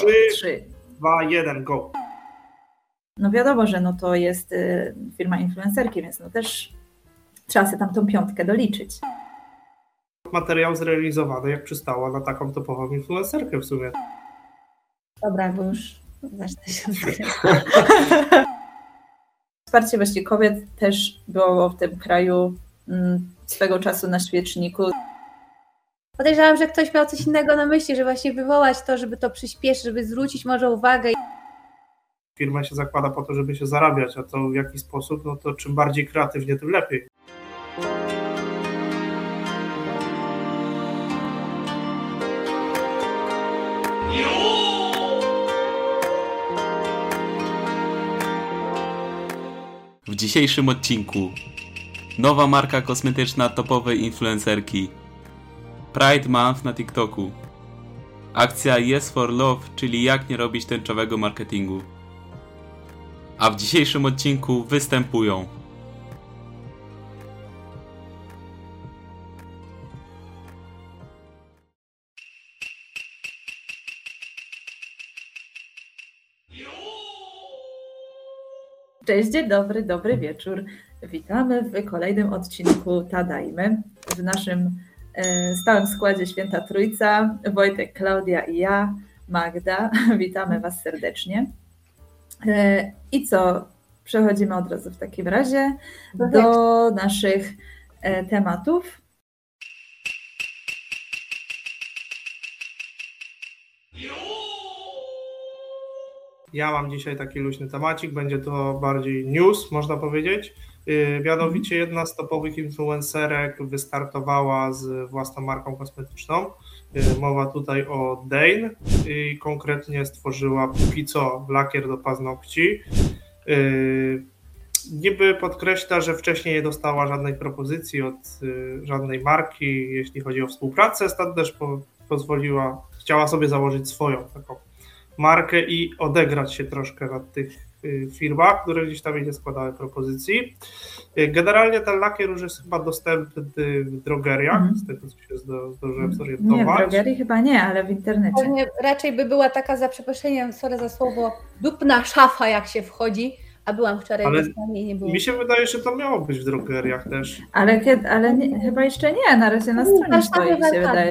3, 3. 2, 1, go. No wiadomo, że no to jest y, firma influencerki, więc no też trzeba sobie tam tą piątkę doliczyć. Materiał zrealizowany jak przystało na taką topową influencerkę w sumie. Dobra, bo już zacznę się Wsparcie właśnie kobiet też było w tym kraju mm, swego czasu na świeczniku. Podejrzewam, że ktoś miał coś innego na myśli, że właśnie wywołać to, żeby to przyspieszyć, żeby zwrócić może uwagę. Firma się zakłada po to, żeby się zarabiać, a to w jaki sposób, no to czym bardziej kreatywnie, tym lepiej. W dzisiejszym odcinku nowa marka kosmetyczna topowej influencerki Pride Month na TikToku akcja Yes for Love, czyli jak nie robić tęczowego marketingu. A w dzisiejszym odcinku występują Cześć, dzień dobry, dobry wieczór. Witamy w kolejnym odcinku Tadajmy. W naszym e, stałym składzie Święta Trójca, Wojtek, Klaudia i ja, Magda. Witamy Was serdecznie. E, I co? Przechodzimy od razu w takim razie do naszych e, tematów. Ja mam dzisiaj taki luźny temacik, będzie to bardziej news, można powiedzieć. Y, mianowicie jedna z topowych influencerek wystartowała z własną marką kosmetyczną. Y, mowa tutaj o Dane i konkretnie stworzyła póki co lakier do paznokci. Y, niby podkreśla, że wcześniej nie dostała żadnej propozycji od żadnej marki, jeśli chodzi o współpracę. Stąd też po, pozwoliła, chciała sobie założyć swoją taką markę i odegrać się troszkę na tych firmach, które gdzieś tam nie składały propozycji. Y, generalnie ten lakier już jest chyba dostępny w drogeriach, mm. z tego co się zdążyłem zorientować. Nie, w drogerii chyba nie, ale w internecie. Pewnie raczej by była taka, za przeproszeniem, sorry za słowo, dupna szafa jak się wchodzi, a byłam wczoraj ale w i nie było. Mi się wydaje, że to miało być w drogeriach też. Ale, kiedy, ale nie, chyba jeszcze nie, na razie na stronie stoi się wydaje.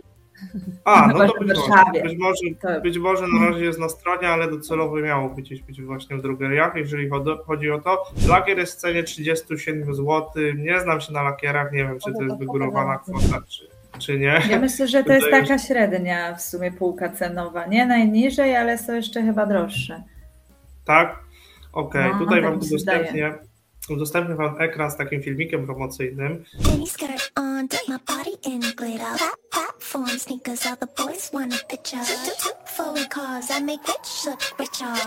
A, no to być może, być może, być może na razie jest na stronie, ale docelowo miało być, być właśnie w drogeriach, jeżeli chodzi o to. Lakier jest w cenie 37 zł, nie znam się na lakierach, nie wiem, czy to jest wygórowana kwota, czy, czy nie. Ja myślę, że to jest taka średnia w sumie półka cenowa, nie najniżej, ale są jeszcze chyba droższe. Tak? Okej, okay. no, tutaj tak Wam udostępnię udostępnię Wam ekran z takim filmikiem promocyjnym.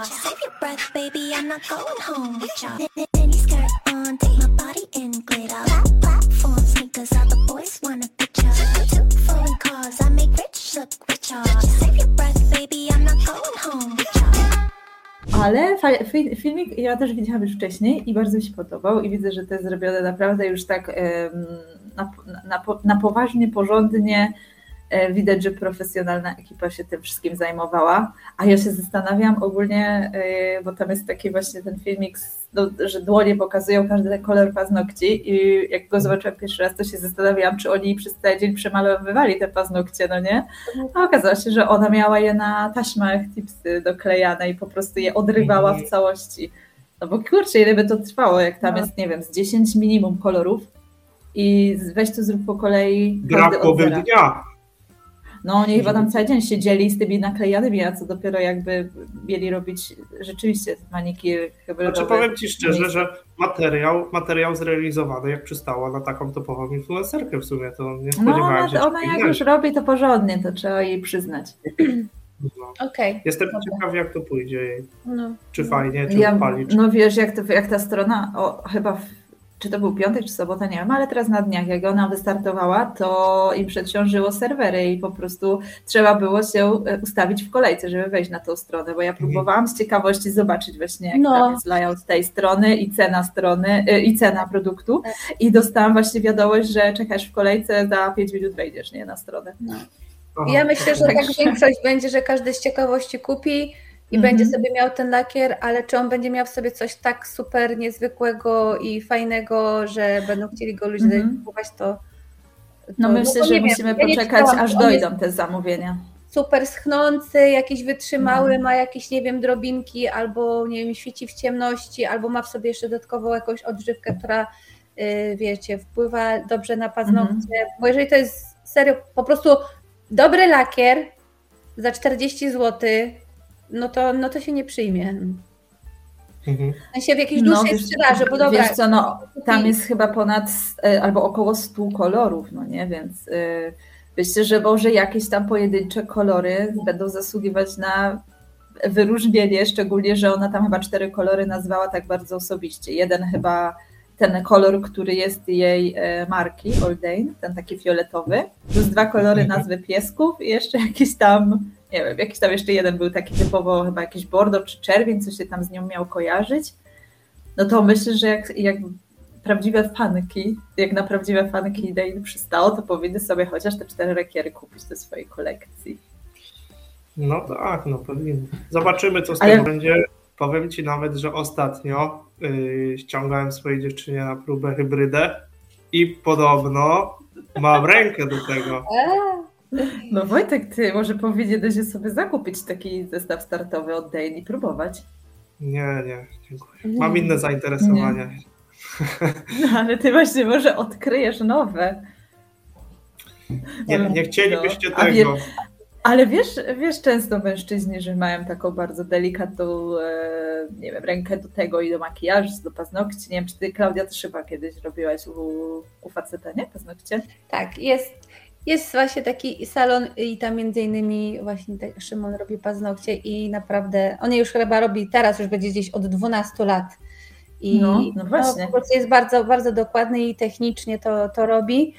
Save your breath, baby, I'm not going home with you. Ale filmik ja też widziałam już wcześniej i bardzo mi się podobał i widzę, że to jest zrobione naprawdę już tak na, na, na poważnie, porządnie. E, widać, że profesjonalna ekipa się tym wszystkim zajmowała. A ja się zastanawiam ogólnie, e, bo tam jest taki właśnie ten filmik, no, że dłonie pokazują każdy kolor paznokci i jak go zobaczyłam pierwszy raz, to się zastanawiałam, czy oni przez cały dzień przemalowywali te paznokcie, no nie? A okazało się, że ona miała je na taśmach tipsy doklejane i po prostu je odrywała w całości. No bo kurczę, ile by to trwało, jak tam no. jest, nie wiem, z 10 minimum kolorów i weź to zrób po kolei. Gra dnia. No oni chyba tam cały dzień siedzieli z tymi naklejanymi, a co dopiero jakby mieli robić rzeczywiście manikir hybrydowy. Znaczy powiem Ci szczerze, że materiał, materiał zrealizowany jak przystało na taką topową influencerkę w sumie, to nie no, spodziewałem no, się. Ona jak już robi to porządnie, to trzeba jej przyznać. No. Okay, Jestem dobra. ciekaw, jak to pójdzie jej. No. Czy fajnie, czy ja, odpali. Czy... No wiesz, jak, to, jak ta strona, o, chyba czy to był piątek, czy sobota, nie wiem, ale teraz na dniach, jak ona wystartowała, to im przedciążyło serwery i po prostu trzeba było się e, ustawić w kolejce, żeby wejść na tą stronę, bo ja mhm. próbowałam z ciekawości zobaczyć właśnie, jak no. tam jest layout tej strony i cena strony, e, i cena produktu i dostałam właśnie wiadomość, że czekasz w kolejce, za 5 minut wejdziesz, nie, na stronę. No. Ja myślę, że tak Także- większość będzie, że każdy z ciekawości kupi i Mhm. będzie sobie miał ten lakier, ale czy on będzie miał w sobie coś tak super niezwykłego i fajnego, że będą chcieli go ludzie Mhm. kupować, to. No to- myślę, bo że wiem, musimy ja poczekać, czytałam, aż dojdą te zamówienia. Super schnący, jakiś wytrzymały, No. ma jakieś, nie wiem, drobinki, albo nie wiem, świeci w ciemności, albo ma w sobie jeszcze dodatkową jakąś odżywkę, która, yy, wiecie, wpływa dobrze na paznokcie. Mhm. Bo jeżeli to jest serio, po prostu dobry lakier za 40 zł, no to, no to się nie przyjmie. Mhm. W sensie w jakiejś No, dłuższej wiesz- sprzedaży, bo dobra, Wiesz co, no, tam jest chyba ponad e, albo około 100 kolorów, no nie, więc y, myślę, że może jakieś tam pojedyncze kolory będą zasługiwać na wyróżnienie, szczególnie, że ona tam chyba cztery kolory nazwała tak bardzo osobiście. Jeden chyba ten kolor, który jest jej e, marki, Oldane, ten taki fioletowy, plus dwa kolory Mhm. nazwy piesków i jeszcze jakiś tam, nie wiem, jakiś tam jeszcze jeden był taki typowo chyba jakiś bordo czy czerwień, co się tam z nią miał kojarzyć. No to myślę, że jak, jak prawdziwe fanki, jak na prawdziwe fanki Dane przystało, to powinny sobie chociaż te cztery rekiery kupić do swojej kolekcji. No tak, no powinien. Zobaczymy, co z Ale- tego będzie. Powiem ci nawet, że ostatnio yy, ściągałem swojej dziewczynie na próbę hybrydę i podobno mam rękę do tego. No Wojtek, ty może powinieneś sobie zakupić taki zestaw startowy od Dane i próbować. Nie, nie, dziękuję. Mam inne zainteresowania. No ale ty właśnie może odkryjesz nowe. Nie, nie chcielibyście No, tego. Ale wiesz, wiesz często mężczyźni, że mają taką bardzo delikatną, e, nie wiem, rękę do tego i do makijażu, do paznokci. Nie wiem, czy ty, Klaudia, też chyba kiedyś robiłaś u, u faceta, nie? Paznokcie? Tak, jest, jest właśnie taki salon i tam między innymi właśnie tak Szymon robi paznokcie i naprawdę, on je już chyba robi teraz, już będzie gdzieś od 12 lat. I No, no właśnie. prostu jest bardzo, bardzo dokładny i technicznie to, to robi.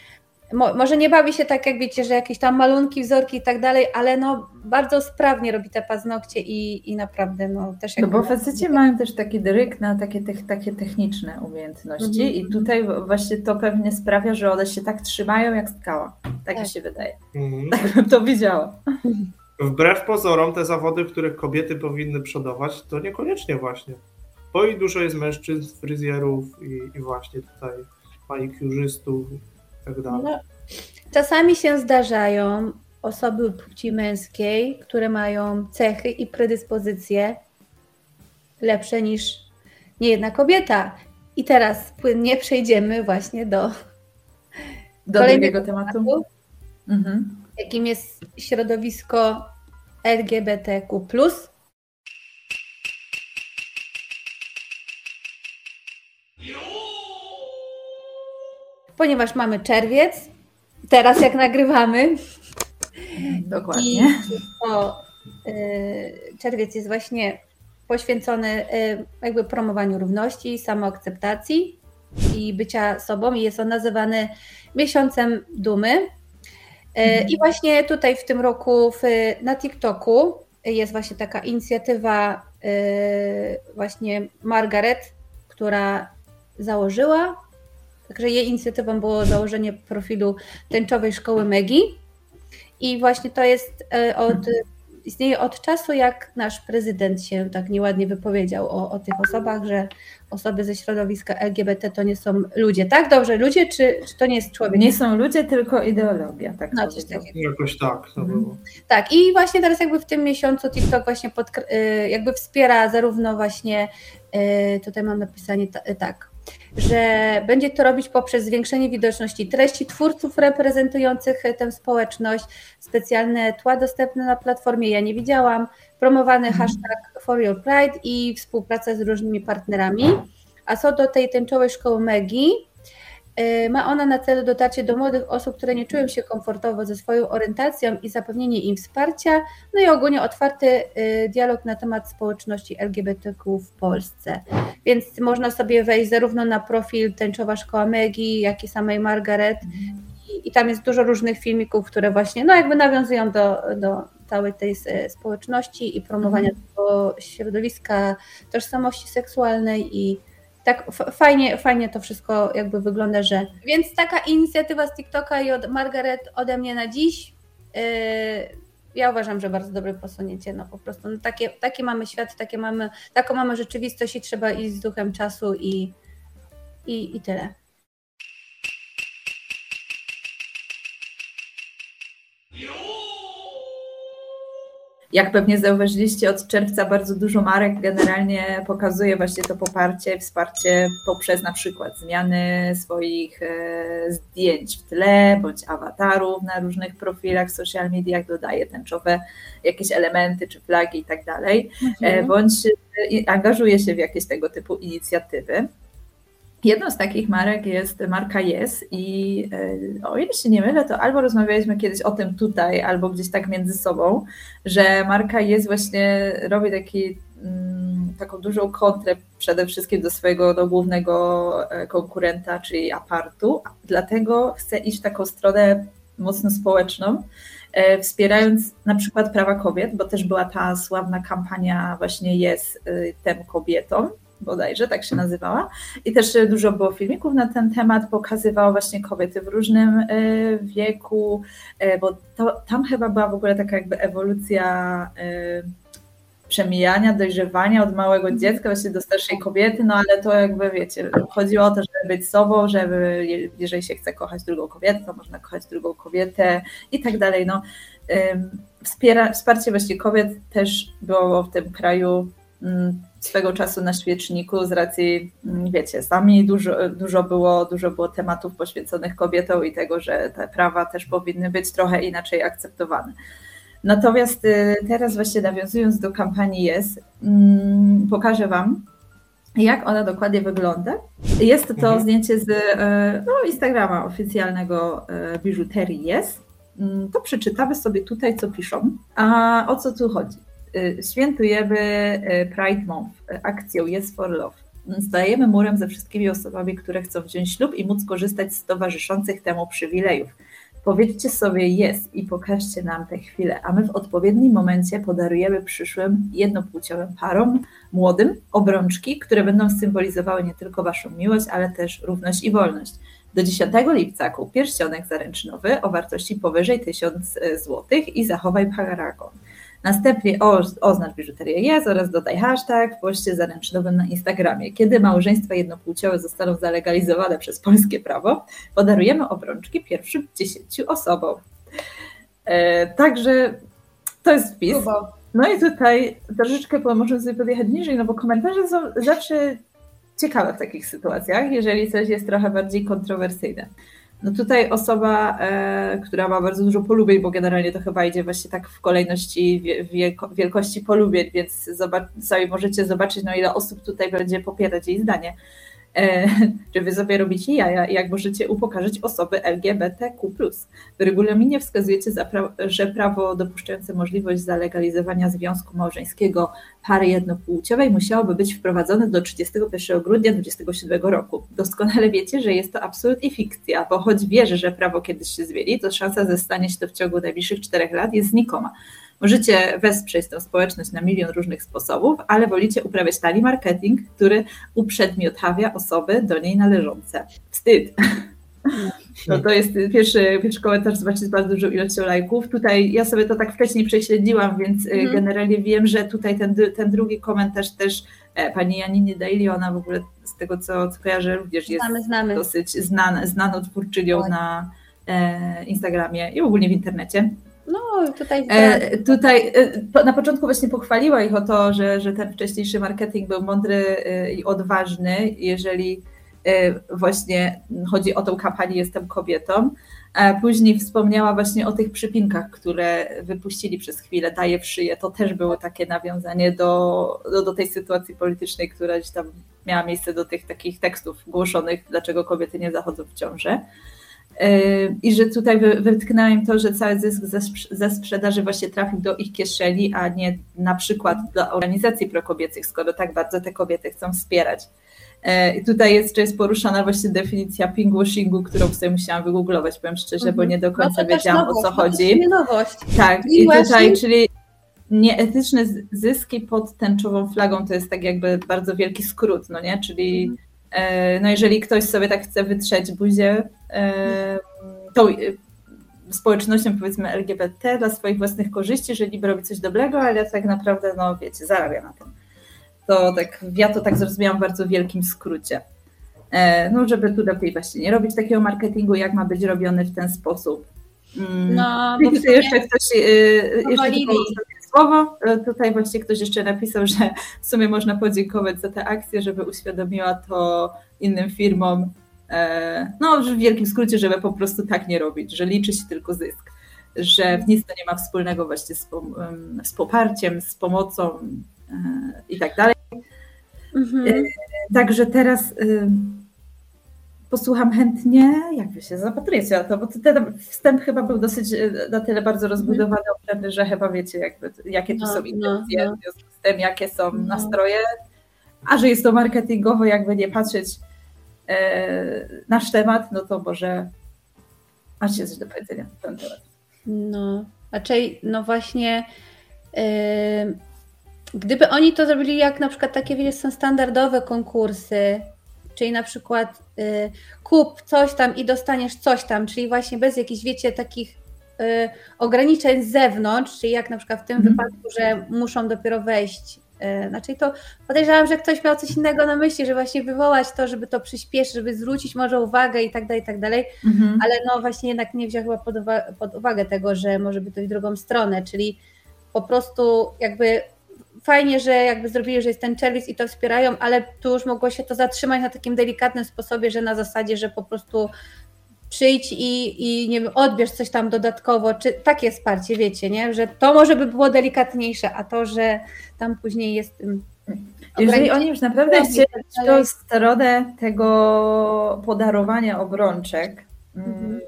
Mo, może nie bawi się tak, jak wiecie, że jakieś tam malunki, wzorki i tak dalej, ale no bardzo sprawnie robi te paznokcie i, i naprawdę no też No bo faceci mają też taki dryk na takie, te, takie techniczne umiejętności Mhm. i tutaj właśnie to pewnie sprawia, że one się tak trzymają jak skała. Tak, mi Tak. się wydaje. Mhm. Tak bym to widziała. Wbrew pozorom, te zawody, w których kobiety powinny przodować, to niekoniecznie właśnie. Bo i dużo jest mężczyzn, fryzjerów i, i właśnie tutaj manikurzystów i tak dalej. No, czasami się zdarzają osoby płci męskiej, które mają cechy i predyspozycje lepsze niż niejedna kobieta. I teraz płynnie przejdziemy właśnie do Do Kolejnego drugiego tematu. tematu, Mhm. jakim jest środowisko LGBTQ. Ponieważ mamy czerwiec, teraz jak nagrywamy, Dokładnie. I to, y, czerwiec jest właśnie poświęcony y, jakby promowaniu równości, samoakceptacji i bycia sobą i jest on nazywany miesiącem dumy. Y, Mhm. I właśnie tutaj w tym roku w, na TikToku jest właśnie taka inicjatywa y, właśnie Margaret, która założyła, także jej inicjatywą było założenie profilu tęczowej szkoły Megi. I właśnie to jest e, od, istnieje od czasu, jak nasz prezydent się tak nieładnie wypowiedział o, o tych osobach, że osoby ze środowiska LGBT to nie są ludzie. Tak dobrze, ludzie, czy, czy to nie jest człowiek? Nie są ludzie, tylko ideologia. Tak No, coś takiego. Jakoś tak to Mhm. było. Tak, i właśnie teraz jakby w tym miesiącu TikTok właśnie podkr- y, jakby wspiera zarówno właśnie, y, tutaj mam napisanie ta- tak, że będzie to robić poprzez zwiększenie widoczności treści twórców reprezentujących tę społeczność, specjalne tła dostępne na platformie Ja nie widziałam, promowany Mhm. hashtag For Your Pride i współpraca z różnymi partnerami. A co do tej tęczowej szkoły Megi, ma ona na celu dotarcie do młodych osób, które nie czują się komfortowo ze swoją orientacją i zapewnienie im wsparcia, no i ogólnie otwarty y, dialog na temat społeczności LGBTQ w Polsce. Więc można sobie wejść zarówno na profil Tęczowa Szkoła Megi, jak i samej Margaret i, i tam jest dużo różnych filmików, które właśnie no jakby nawiązują do, do całej tej s- społeczności i promowania tego środowiska tożsamości seksualnej i tak fajnie, fajnie to wszystko jakby wygląda, że... Więc taka inicjatywa z TikToka i od Margaret ode mnie na dziś. ja uważam, że bardzo dobre posunięcie. No po prostu no, takie, taki mamy świat, takie mamy, taką mamy rzeczywistość i trzeba iść z duchem czasu i, i, i tyle. Jak pewnie zauważyliście, od czerwca bardzo dużo marek generalnie pokazuje właśnie to poparcie, wsparcie poprzez na przykład zmiany swoich e, zdjęć w tle bądź awatarów na różnych profilach w social mediach, dodaje tęczowe jakieś elementy czy flagi i tak dalej, e, mhm. bądź e, angażuje się w jakieś tego typu inicjatywy. Jedną z takich marek jest marka Yes i e, o ile się nie mylę, to albo rozmawialiśmy kiedyś o tym tutaj, albo gdzieś tak między sobą, że marka Yes właśnie robi taki, mm, taką dużą kontrę przede wszystkim do swojego do głównego e, konkurenta, czyli Apartu, dlatego chce iść w taką stronę mocno społeczną, e, wspierając na przykład prawa kobiet, bo też była ta sławna kampania właśnie Jest tem kobietom, bodajże, tak się nazywała. I też dużo było filmików na ten temat, pokazywało właśnie kobiety w różnym e, wieku, e, bo to, tam chyba była w ogóle taka jakby ewolucja e, przemijania, dojrzewania od małego dziecka właśnie do starszej kobiety, no ale to jakby wiecie, chodziło o to, żeby być sobą, żeby jeżeli się chce kochać drugą kobietę, to można kochać drugą kobietę i tak dalej. No, wspiera, wsparcie właśnie kobiet też było w tym kraju mm, swego czasu na świeczniku z racji, mm, wiecie, sami dużo, dużo, było, dużo było tematów poświęconych kobietom i tego, że te prawa też powinny być trochę inaczej akceptowane. Natomiast y, teraz właśnie nawiązując do kampanii Jest, mm, pokażę Wam, jak ona dokładnie wygląda. Jest to mhm. zdjęcie z y, no, Instagrama oficjalnego y, biżuterii Jest. Mm, to przeczytamy sobie tutaj, co piszą. A o co tu chodzi? Y, świętujemy y, Pride Month akcją Yes for Love. Stajemy murem ze wszystkimi osobami, które chcą wziąć ślub i móc korzystać z towarzyszących temu przywilejów. Powiedzcie sobie jest i pokażcie nam tę chwilę, a my w odpowiednim momencie podarujemy przyszłym jednopłciowym parom, młodym, obrączki, które będą symbolizowały nie tylko Waszą miłość, ale też równość i wolność. Do 10 lipca kup pierścionek zaręczynowy o wartości powyżej 1000 zł i zachowaj paragon. Następnie oznacz biżuterię jest oraz dodaj hashtag w poście zaręczynowym na Instagramie. Kiedy małżeństwa jednopłciowe zostaną zalegalizowane przez polskie prawo, podarujemy obrączki pierwszym 10 osobom. E, także to jest wpis. No i tutaj troszeczkę możemy sobie podjechać niżej, no bo komentarze są zawsze ciekawe w takich sytuacjach, jeżeli coś jest trochę bardziej kontrowersyjne. No tutaj osoba, e, która ma bardzo dużo polubień, bo generalnie to chyba idzie właśnie tak w kolejności wielkości polubień, więc sobie możecie zobaczyć, no ile osób tutaj będzie popierać jej zdanie. E, czy wy sobie robicie jaja i jak możecie upokarzyć osoby LGBTQ+. W regulaminie wskazujecie, że prawo dopuszczające możliwość zalegalizowania związku małżeńskiego pary jednopłciowej musiałoby być wprowadzone do 31 grudnia 2027 roku. Doskonale wiecie, że jest to absurd i fikcja, bo choć wierzę, że prawo kiedyś się zmieni, to szansa zastanie się to w ciągu najbliższych czterech lat jest znikoma. Możecie wesprzeć tę społeczność na milion różnych sposobów, ale wolicie uprawiać tani marketing, który uprzedmiotawia osoby do niej należące. Wstyd. No to jest pierwszy, pierwszy komentarz, zobaczycie z bardzo dużą ilością lajków. Tutaj ja sobie to tak wcześniej prześledziłam, więc mm. generalnie wiem, że tutaj ten, ten drugi komentarz też e, pani Janinie Daily, ona w ogóle z tego co, co kojarzę również jest znamy, znamy. dosyć znana, znaną twórczynią na e, Instagramie i ogólnie w internecie. No, tutaj. E, tutaj e, na początku właśnie pochwaliła ich o to, że, że ten wcześniejszy marketing był mądry e, i odważny, jeżeli e, właśnie chodzi o tą kampanię Jestem kobietą. A później wspomniała właśnie o tych przypinkach, które wypuścili przez chwilę, daje w szyję. To też było takie nawiązanie do, do, do tej sytuacji politycznej, która gdzieś tam miała miejsce do tych takich tekstów głoszonych, dlaczego kobiety nie zachodzą w ciążę. I że tutaj wytknęła im to, że cały zysk ze sprzedaży właśnie trafił do ich kieszeni, a nie na przykład dla organizacji prokobiecych, skoro tak bardzo te kobiety chcą wspierać. E, I tutaj jest, jest poruszana właśnie definicja pinkwashingu, którą sobie musiałam wygooglować, powiem szczerze, bo nie do no końca no wiedziałam nowość, o co chodzi. Nowość. Tak, i tutaj, czyli nieetyczne zyski pod tęczową flagą to jest tak jakby bardzo wielki skrót, no nie? Czyli mhm. E, no jeżeli ktoś sobie tak chce wytrzeć buzię tą, społecznością powiedzmy LGBT dla swoich własnych korzyści, że niby robi coś dobrego, ale tak naprawdę, no wiecie, zarabia na tym. To tak, ja to tak zrozumiałam w bardzo wielkim skrócie. E, no, żeby tu lepiej właśnie nie robić takiego marketingu, jak ma być robiony w ten sposób. Mm. No, bo tutaj jeszcze ktoś, y, jeszcze tylko ostatnie słowo, E, tutaj właśnie ktoś jeszcze napisał, że w sumie można podziękować za tę akcję, żeby uświadomiła to innym firmom, e, no w wielkim skrócie, żeby po prostu tak nie robić, że liczy się tylko zysk, że w nic to nie ma wspólnego właśnie z, z poparciem, z pomocą e, i tak dalej. Mhm. Także teraz y, posłucham chętnie, jak wy się zapatrujecie na to, bo ten wstęp chyba był dosyć y, na tyle bardzo rozbudowany, obszerny, że chyba wiecie, jakby, jakie tu No, są no, intencje, no. w związku z tym, jakie są No. nastroje, a że jest to marketingowo, jakby nie patrzeć e, nasz temat, no to może się coś do powiedzenia na ten temat. No, raczej, no właśnie, ym, gdyby oni to zrobili jak na przykład takie, wiecie, są standardowe konkursy, czyli na przykład y, kup coś tam i dostaniesz coś tam, czyli właśnie bez jakichś, wiecie, takich y, ograniczeń z zewnątrz, czyli jak na przykład w tym Mhm. wypadku, że muszą dopiero wejść. y, Znaczy to podejrzewam, że ktoś miał coś innego na myśli, że właśnie wywołać to, żeby to przyspieszyć, żeby zwrócić może uwagę i tak dalej, i tak dalej ale no właśnie jednak nie wziął chyba pod, uwa- pod uwagę tego, że może by to w drugą stronę, czyli po prostu jakby fajnie, że jakby zrobili, że jest ten czerwiec i to wspierają, ale tu już mogło się to zatrzymać na takim delikatnym sposobie, że na zasadzie, że po prostu przyjdź i, i nie wiem, odbierz coś tam dodatkowo, czy takie wsparcie, wiecie, nie? Że to może by było delikatniejsze, a to, że tam później jest tym Jeżeli oni już naprawdę chcieli tą stronę tego podarowania obrączek mm, Mhm.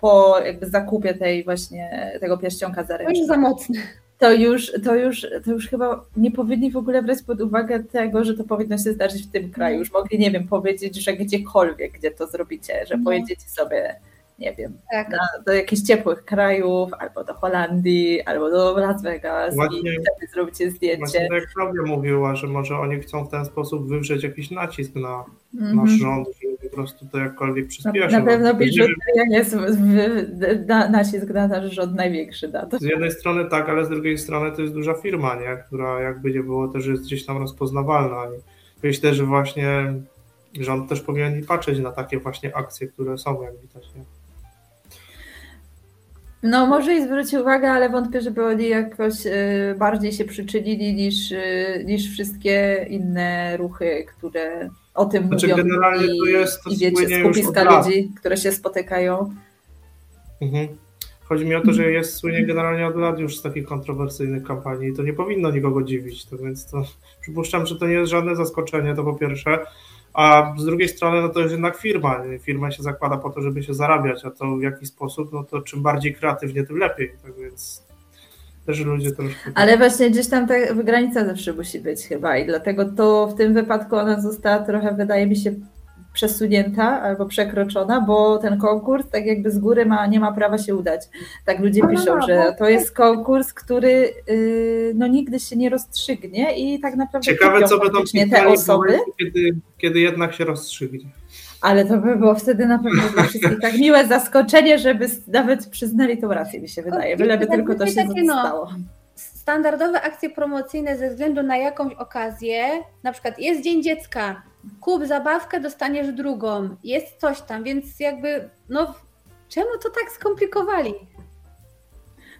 po jakby zakupie tej właśnie tego pierścionka to już zaręcznego, za mocne. To już, to, już, to już chyba nie powinni w ogóle brać pod uwagę tego, że to powinno się zdarzyć w tym kraju. Już mogli, nie wiem, powiedzieć, że gdziekolwiek, gdzie to zrobicie, że No. pojedziecie sobie, nie wiem, Tak. na, do jakichś ciepłych krajów, albo do Holandii, albo do Las Vegas Właśnie- i wtedy zrobicie zdjęcie. Właśnie tak jak Klaudia mówiła, że może oni chcą w ten sposób wywrzeć jakiś nacisk na Mhm. nasz rząd, żeby po prostu to jakkolwiek przyspieszył. na pewno biżuteria jest na, nacisk na nasz rząd największy na to. Z jednej strony tak, ale z drugiej strony to jest duża firma, nie? która jakby nie było też jest gdzieś tam rozpoznawalna. I myślę, że właśnie rząd też powinien patrzeć na takie właśnie akcje, które są, jak widać. Nie? No może i zwrócić uwagę, ale wątpię, żeby oni jakoś y, bardziej się przyczynili niż, y, niż wszystkie inne ruchy, które o tym Znaczy, mówią generalnie i, to jest- to i wiecie, skupiska ludzi, które się spotykają. Mhm. Chodzi mi o to, że jest słynie generalnie od lat już z takich kontrowersyjnych kampanii i to nie powinno nikogo dziwić, to więc to przypuszczam, że to nie jest żadne zaskoczenie, to po pierwsze, a z drugiej strony no to jest jednak firma, firma się zakłada po to, żeby się zarabiać, a to w jaki sposób, no to czym bardziej kreatywnie, tym lepiej, tak więc też ludzie troszkę... Ale właśnie gdzieś tam ta granica zawsze musi być chyba i dlatego to w tym wypadku ona została trochę, wydaje mi się, przesunięta albo przekroczona, bo ten konkurs tak jakby z góry ma, nie ma prawa się udać. Tak ludzie No, no, piszą, no, że to jest konkurs, który yy, no nigdy się nie rozstrzygnie i tak naprawdę Ciekawe, co będą te osoby, momencie, kiedy, kiedy jednak się rozstrzygnie. Ale to by było wtedy na pewno dla wszystkich tak miłe zaskoczenie, żeby nawet przyznali tą rację, mi się wydaje, byleby tak, tylko to się takie, no, stało. standardowe akcje promocyjne ze względu na jakąś okazję, na przykład jest Dzień Dziecka, kup zabawkę, dostaniesz drugą, jest coś tam, więc jakby, no czemu to tak skomplikowali?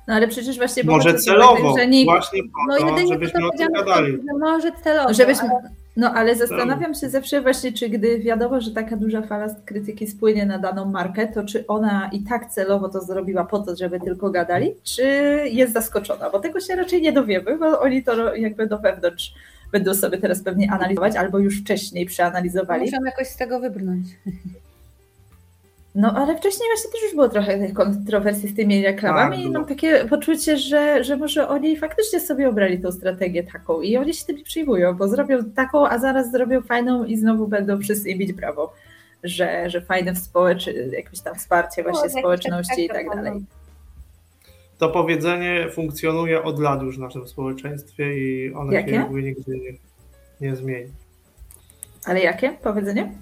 No ale przecież właśnie... Może celowo, tego, że nikt, właśnie po No to, żebyśmy o tym gadali. może celowo, Żebyśmy, ale no ale zastanawiam się zawsze właśnie, czy gdy wiadomo, że taka duża fala krytyki spłynie na daną markę, to czy ona i tak celowo to zrobiła po to, żeby tylko gadali, czy jest zaskoczona, bo tego się raczej nie dowiemy, bo oni to jakby do wewnątrz będą sobie teraz pewnie analizować, albo już wcześniej przeanalizowali. muszą jakoś z tego wybrnąć. No ale wcześniej właśnie też już było trochę tych kontrowersji z tymi reklamami Tak, i mam takie poczucie, że, że może oni faktycznie sobie obrali tą strategię taką i oni się tym przyjmują, bo zrobią taką, a zaraz zrobią fajną i znowu będą wszyscy im bić brawo, że, że fajne społeczy, jakieś tam wsparcie właśnie jakiś społeczności i efekt tak dalej. To powiedzenie funkcjonuje od lat już w naszym społeczeństwie i ono Jakie? się nigdy nie, nie zmieni. Ale jakie powiedzenie?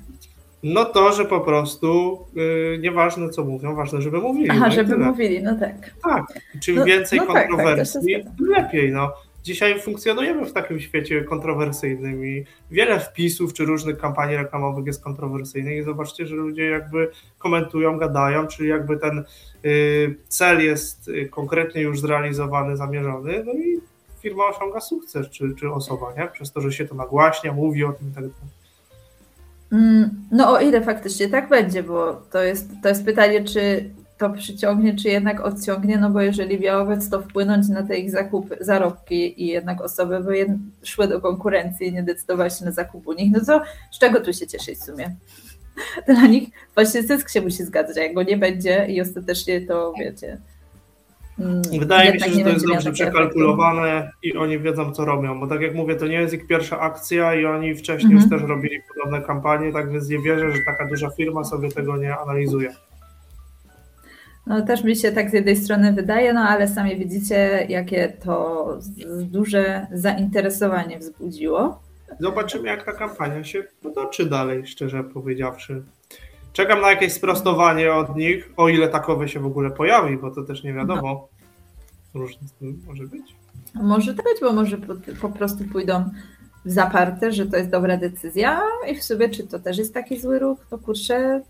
No to, że po prostu yy, nieważne co mówią, ważne, żeby mówili. Aha, no żeby tyle. mówili, no tak. Tak, czym No- więcej no tak, tak, kontrowersji, zgadza. tym lepiej. No. Dzisiaj funkcjonujemy w takim świecie kontrowersyjnym i wiele wpisów czy różnych kampanii reklamowych jest kontrowersyjnych i zobaczcie, że ludzie jakby komentują, gadają, czyli jakby ten y, cel jest y, konkretnie już zrealizowany, zamierzony, no i firma osiąga sukces, czy, czy osoba, nie? Przez to, że się to nagłaśnia, mówi o tym i tak dalej. Mm, No o ile faktycznie tak będzie, bo to jest, to jest pytanie, czy to przyciągnie, czy jednak odciągnie, no bo jeżeli miało więc to wpłynąć na te ich zakupy, zarobki i jednak osoby by szły do konkurencji i nie decydowały się na zakup u nich, no to z czego tu się cieszyć w sumie? Dla nich właśnie zysk się musi zgadzać, a jak go nie będzie i ostatecznie to wiecie. Mm, Wydaje mi się, że nie to jest dobrze takiego przekalkulowane i oni wiedzą, co robią, bo tak jak mówię, to nie jest ich pierwsza akcja i oni wcześniej Mhm. już też robili podobne kampanie, tak więc nie wierzę, że taka duża firma sobie tego nie analizuje. No też mi się tak z jednej strony wydaje, no ale sami widzicie, jakie to duże zainteresowanie wzbudziło. Zobaczymy, jak ta kampania się potoczy dalej, szczerze powiedziawszy. Czekam na jakieś sprostowanie od nich, o ile takowe się w ogóle pojawi, bo to też nie wiadomo. Różnie z tym może być. Może tak być, bo może po, po prostu pójdą w zaparte, że to jest dobra decyzja i w sobie, czy to też jest taki zły ruch, to kurczę,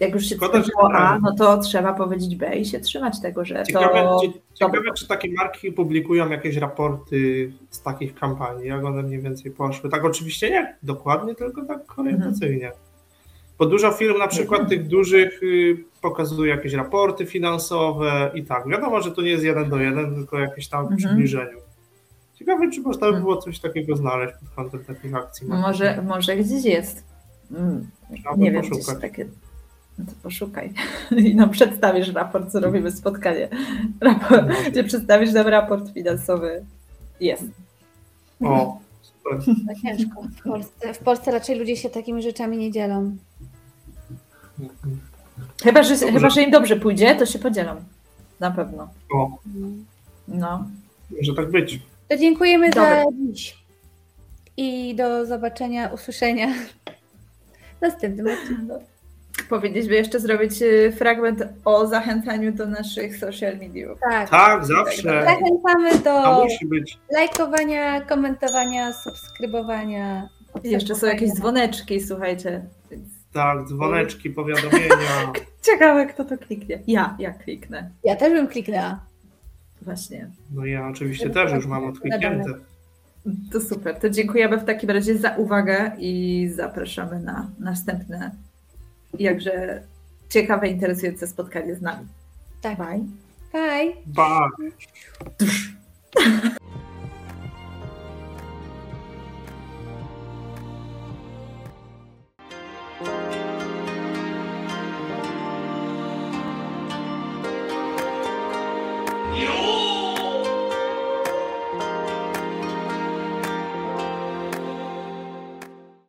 jak już się Szkoda, A, no to trzeba powiedzieć B i się trzymać tego, że Ciekawe, to... ciekawe, czy takie marki publikują jakieś raporty z takich kampanii, jak one mniej więcej poszły. Tak oczywiście nie dokładnie, tylko tak orientacyjnie. Bo dużo firm, na przykład tych dużych, y, pokazuje jakieś raporty finansowe i tak. Wiadomo, że to nie jest jeden do jeden, tylko jakieś tam Mhm. przybliżeniu. Ciekawe, czy można by Mhm. było coś takiego znaleźć pod kątem takich akcji. Może, może gdzieś jest. Mm, Nie wiem, gdzieś poszukać. takie. No to poszukaj. I nam przedstawisz raport, co robimy spotkanie. Raport, gdzie przedstawisz nam raport finansowy. Jest. O, super. No ciężko w Polsce. W Polsce raczej ludzie się takimi rzeczami nie dzielą. Chyba że, Dobrze. chyba, że im dobrze pójdzie, to się podzielą. Na pewno. O, No. może tak być. To dziękujemy za dziś. I do zobaczenia, usłyszenia w następnym odcinku. Powinniśmy jeszcze zrobić y, fragment o zachęcaniu do naszych social mediów. Tak. Tak, zawsze. Zachęcamy To do lajkowania, komentowania, subskrybowania. I jeszcze są jakieś dzwoneczki, słuchajcie. Tak, dzwoneczki, powiadomienia. Ciekawe, kto to kliknie. Ja, ja kliknę. Ja też bym kliknęła. Właśnie. No ja oczywiście też już mam odkliknięte. To super. To dziękujemy w takim razie za uwagę i zapraszamy na następne jakże ciekawe, interesujące spotkanie z nami. Tak. Bye. Bye. Bye.